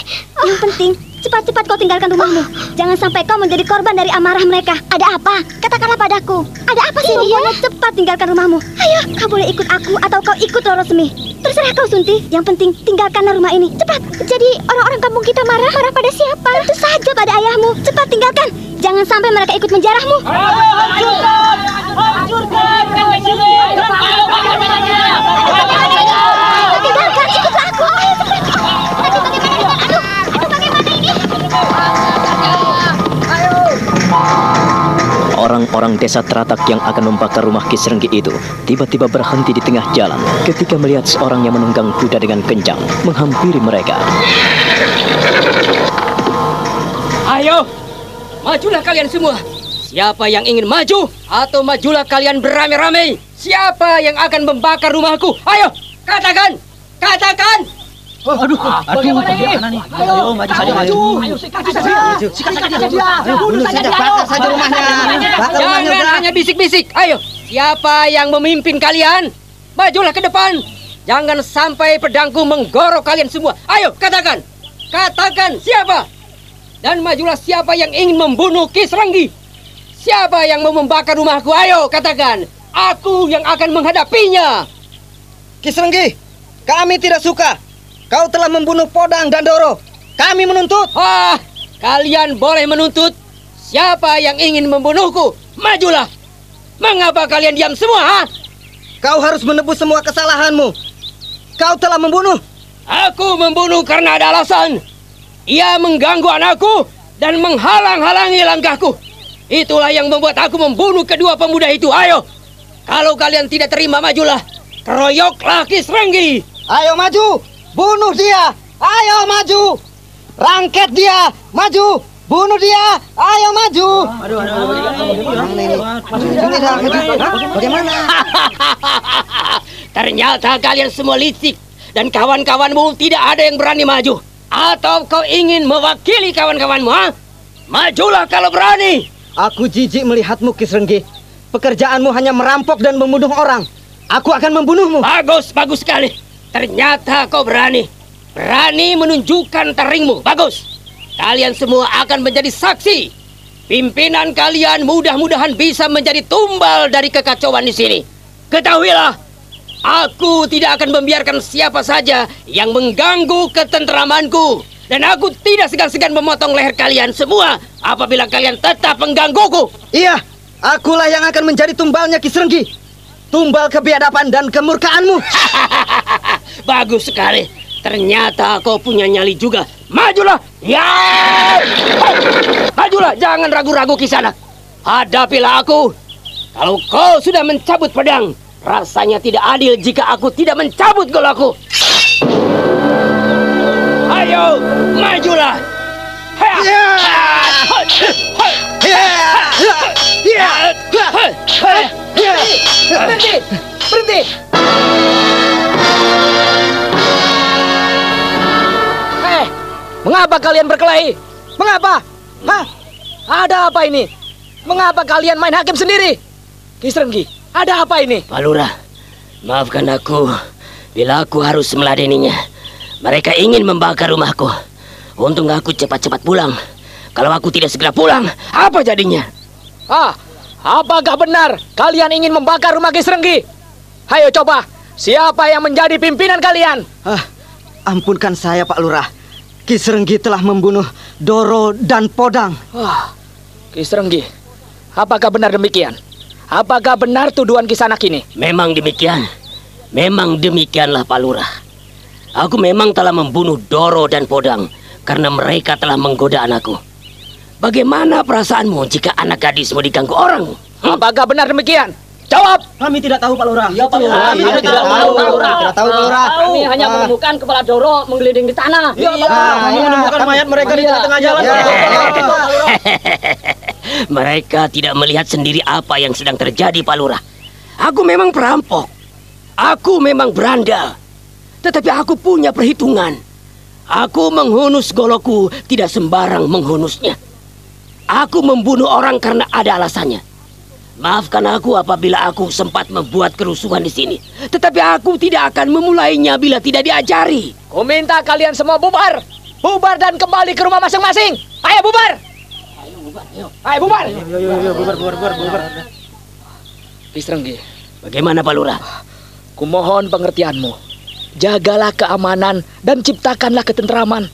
Yang penting, cepat-cepat kau tinggalkan rumahmu. Jangan sampai kau menjadi korban dari amarah mereka. Ada apa? Katakanlah padaku. Ada apa sih? Pokoknya cepat tinggalkan rumahmu. Ayo, kau boleh ikut aku atau kau ikut Roro Semi. Terserah kau, Sunti. Yang penting tinggalkanlah rumah ini. Cepat. Jadi orang-orang kampung kita marah? Marah pada siapa? Tentu saja pada ayahmu. Cepat tinggalkan. Jangan sampai mereka ikut menjarahmu. Tinggalkan, Orang-orang desa Teratak yang akan membakar rumah Kisrenggi itu tiba-tiba berhenti di tengah jalan ketika melihat seorang yang menunggang kuda dengan kencang menghampiri mereka. Ayo, majulah kalian semua. Siapa yang ingin maju atau majulah kalian beramai-ramai? Siapa yang akan membakar rumahku? Ayo, katakan, katakan. Aduh, aduh, bagaimana nih? Ayo, maju saja, maju. Ayo, sikat saja. Sikat saja dia. Bunuh saja dia. Bakar saja rumahnya. Bakar rumahnya Jangan udah. hanya bisik-bisik. Ayo, siapa yang memimpin kalian? Majulah ke depan. Jangan sampai pedangku menggorok kalian semua. Ayo, katakan. Katakan siapa? Dan majulah siapa yang ingin membunuh Kisrenggi. Siapa yang mau membakar rumahku? Ayo, katakan. Aku yang akan menghadapinya. Kisrenggi, kami tidak suka. Kau telah membunuh Podang dan Doro. Kami menuntut. Wah, kalian boleh menuntut. Siapa yang ingin membunuhku? Majulah. Mengapa kalian diam semua? Ha? Kau harus menebus semua kesalahanmu. Kau telah membunuh. Aku membunuh karena ada alasan. Ia mengganggu anakku dan menghalang-halangi langkahku. Itulah yang membuat aku membunuh kedua pemuda itu. Ayo, kalau kalian tidak terima majulah. Keroyoklah Kisrenggi. Ayo maju, bunuh dia. Ayo maju, rangket dia. Maju, bunuh dia. Ayo maju. Aduh, Bagaimana? Ternyata kalian semua licik dan kawan-kawanmu tidak ada yang berani maju. Atau kau ingin mewakili kawan-kawanmu, ha? Majulah kalau berani. Aku jijik melihatmu, Kisrenggi. Pekerjaanmu hanya merampok dan membunuh orang. Aku akan membunuhmu. Bagus, bagus sekali. Ternyata kau berani. Berani menunjukkan teringmu. Bagus. Kalian semua akan menjadi saksi. Pimpinan kalian mudah-mudahan bisa menjadi tumbal dari kekacauan di sini. Ketahuilah, aku tidak akan membiarkan siapa saja yang mengganggu ketentramanku. Dan aku tidak segan-segan memotong leher kalian semua apabila kalian tetap menggangguku. Iya, akulah yang akan menjadi tumbalnya Kisrenggi. Tumbal kebiadaban dan kemurkaanmu. *laughs* Bagus sekali. Ternyata kau punya nyali juga. Majulah. Ya. Majulah, jangan ragu-ragu ke sana. Hadapilah aku. Kalau kau sudah mencabut pedang, rasanya tidak adil jika aku tidak mencabut golaku. Ayo, majulah. Ha! Ya. Ha! Ha! Berhenti! Berhenti! Eh, mengapa kalian berkelahi? Mengapa? Hah? Ada apa ini? Mengapa kalian main hakim sendiri? Kisrenggi, ada apa ini? Pak Lurah, maafkan aku bila aku harus meladeninya. Mereka ingin membakar rumahku. Untung aku cepat-cepat pulang. Kalau aku tidak segera pulang, apa jadinya? Ah, apakah benar kalian ingin membakar rumah Kisrenggi? Hayo coba, siapa yang menjadi pimpinan kalian? Ah, ampunkan saya Pak Lurah. Kisrenggi telah membunuh Doro dan Podang. Wah, Kisrenggi, apakah benar demikian? Apakah benar tuduhan kisanak ini? Memang demikian. Memang demikianlah Pak Lurah. Aku memang telah membunuh Doro dan Podang karena mereka telah menggoda anakku. Bagaimana perasaanmu jika anak gadismu diganggu orang? Hmm? Apakah benar demikian? Jawab! Kami tidak tahu Pak Lurah. Ya Pak Lurah, kami tidak, tahu Pak Lurah. Tidak tahu Pak Lurah. Kami hanya menemukan kepala Doro menggelinding di tanah. Iya, kami menemukan mayat mereka di tengah jalan. *laughs* Mereka tidak melihat sendiri apa yang sedang terjadi, Pak Lurah. Aku memang perampok. Aku memang beranda. Tetapi aku punya perhitungan. Aku menghunus goloku tidak sembarang menghunusnya. Aku membunuh orang karena ada alasannya. Maafkan aku apabila aku sempat membuat kerusuhan di sini. Tetapi aku tidak akan memulainya bila tidak diajari. Ku minta kalian semua bubar. Bubar dan kembali ke rumah masing-masing. Ayo bubar. Ayo bubar, ayo. Ayo bubar. Ayo, ayo, ayo, bubar, bubar, bubar, bubar. Kisrenggi, Bagaimana Pak Lurah? kumohon pengertianmu. Jagalah keamanan dan ciptakanlah ketentraman.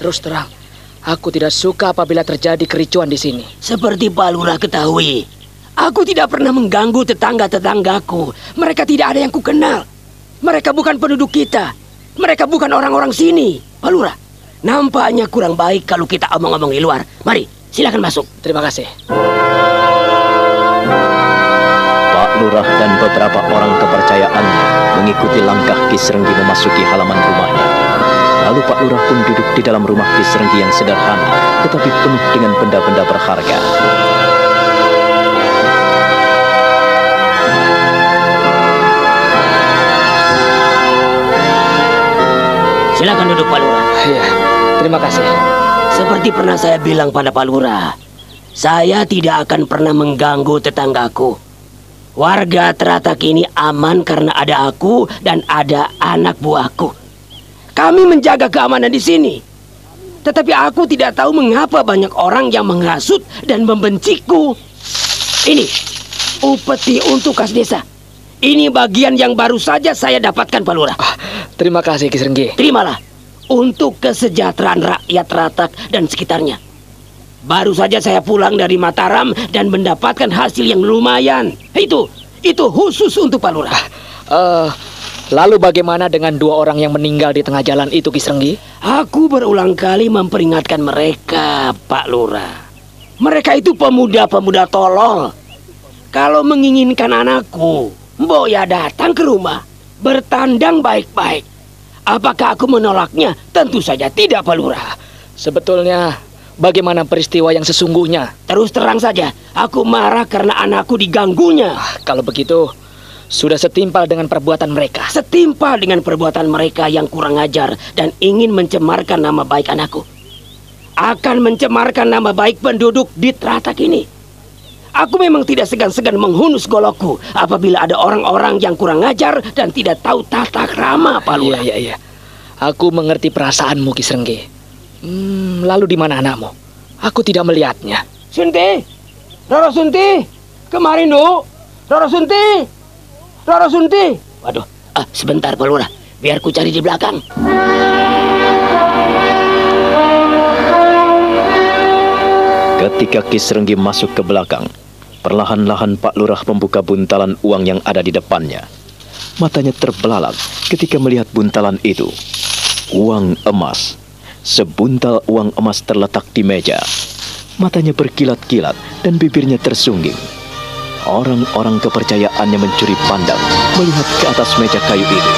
Terus terang, aku tidak suka apabila terjadi kericuan di sini. Seperti Pak Lurah ketahui, aku tidak pernah mengganggu tetangga-tetanggaku. Mereka tidak ada yang kukenal. Mereka bukan penduduk kita. Mereka bukan orang-orang sini. Pak Lurah, nampaknya kurang baik kalau kita omong-omong di luar. Mari, silakan masuk. Terima kasih. Pak Lurah dan beberapa orang kepercayaannya mengikuti langkah Kisrenggi memasuki halaman rumahnya. Lalu Pak Lurah pun duduk di dalam rumah Kisrenggi yang sederhana, tetapi penuh dengan benda-benda berharga. Silakan duduk Pak Lurah. Iya, terima kasih. Seperti pernah saya bilang pada Pak Lurah, saya tidak akan pernah mengganggu tetanggaku. Warga Teratak ini aman karena ada aku dan ada anak buahku. Kami menjaga keamanan di sini. Tetapi aku tidak tahu mengapa banyak orang yang menghasut dan membenciku. Ini, upeti untuk kas desa. Ini bagian yang baru saja saya dapatkan Pak Lurah. Terima kasih Kisrenggi. Terimalah untuk kesejahteraan rakyat Ratak dan sekitarnya. Baru saja saya pulang dari Mataram dan mendapatkan hasil yang lumayan. Itu, itu khusus untuk Pak Lurah. Eh, lalu bagaimana dengan dua orang yang meninggal di tengah jalan itu Kisrenggi? Aku berulang kali memperingatkan mereka, Pak Lurah. Mereka itu pemuda-pemuda tolol. Kalau menginginkan anakku, Mbok ya datang ke rumah, bertandang baik-baik. Apakah aku menolaknya? Tentu saja tidak, Pak Lurah. Sebetulnya bagaimana peristiwa yang sesungguhnya? Terus terang saja, aku marah karena anakku diganggunya. Kalau begitu, sudah setimpal dengan perbuatan mereka. Setimpal dengan perbuatan mereka yang kurang ajar dan ingin mencemarkan nama baik anakku. Akan mencemarkan nama baik penduduk di Teratak ini. Aku memang tidak segan-segan menghunus golokku apabila ada orang-orang yang kurang ajar dan tidak tahu tata krama, Pak Lurah. Iya, iya, iya. Aku mengerti perasaanmu, Kisrenggi. Hmm, lalu di mana anakmu? Aku tidak melihatnya. Sunti, Roro Sunti, kemarin du, Roro Sunti, Roro Sunti. Waduh, ah, sebentar Pak Lurah, biar ku cari di belakang. Ketika Kisrenggi masuk ke belakang, perlahan-lahan Pak Lurah membuka buntalan uang yang ada di depannya. Matanya terbelalak ketika melihat buntalan itu. Uang emas. Sebuntal uang emas terletak di meja. Matanya berkilat-kilat dan bibirnya tersungging. Orang-orang kepercayaannya mencuri pandang melihat ke atas meja kayu ini.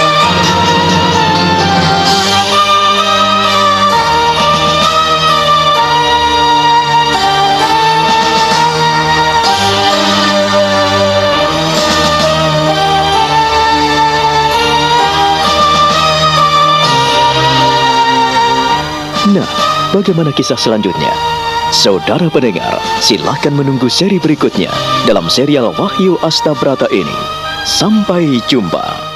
Nah, bagaimana kisah selanjutnya? Saudara pendengar, silahkan menunggu seri berikutnya dalam serial Wahyu Astabrata ini. Sampai jumpa.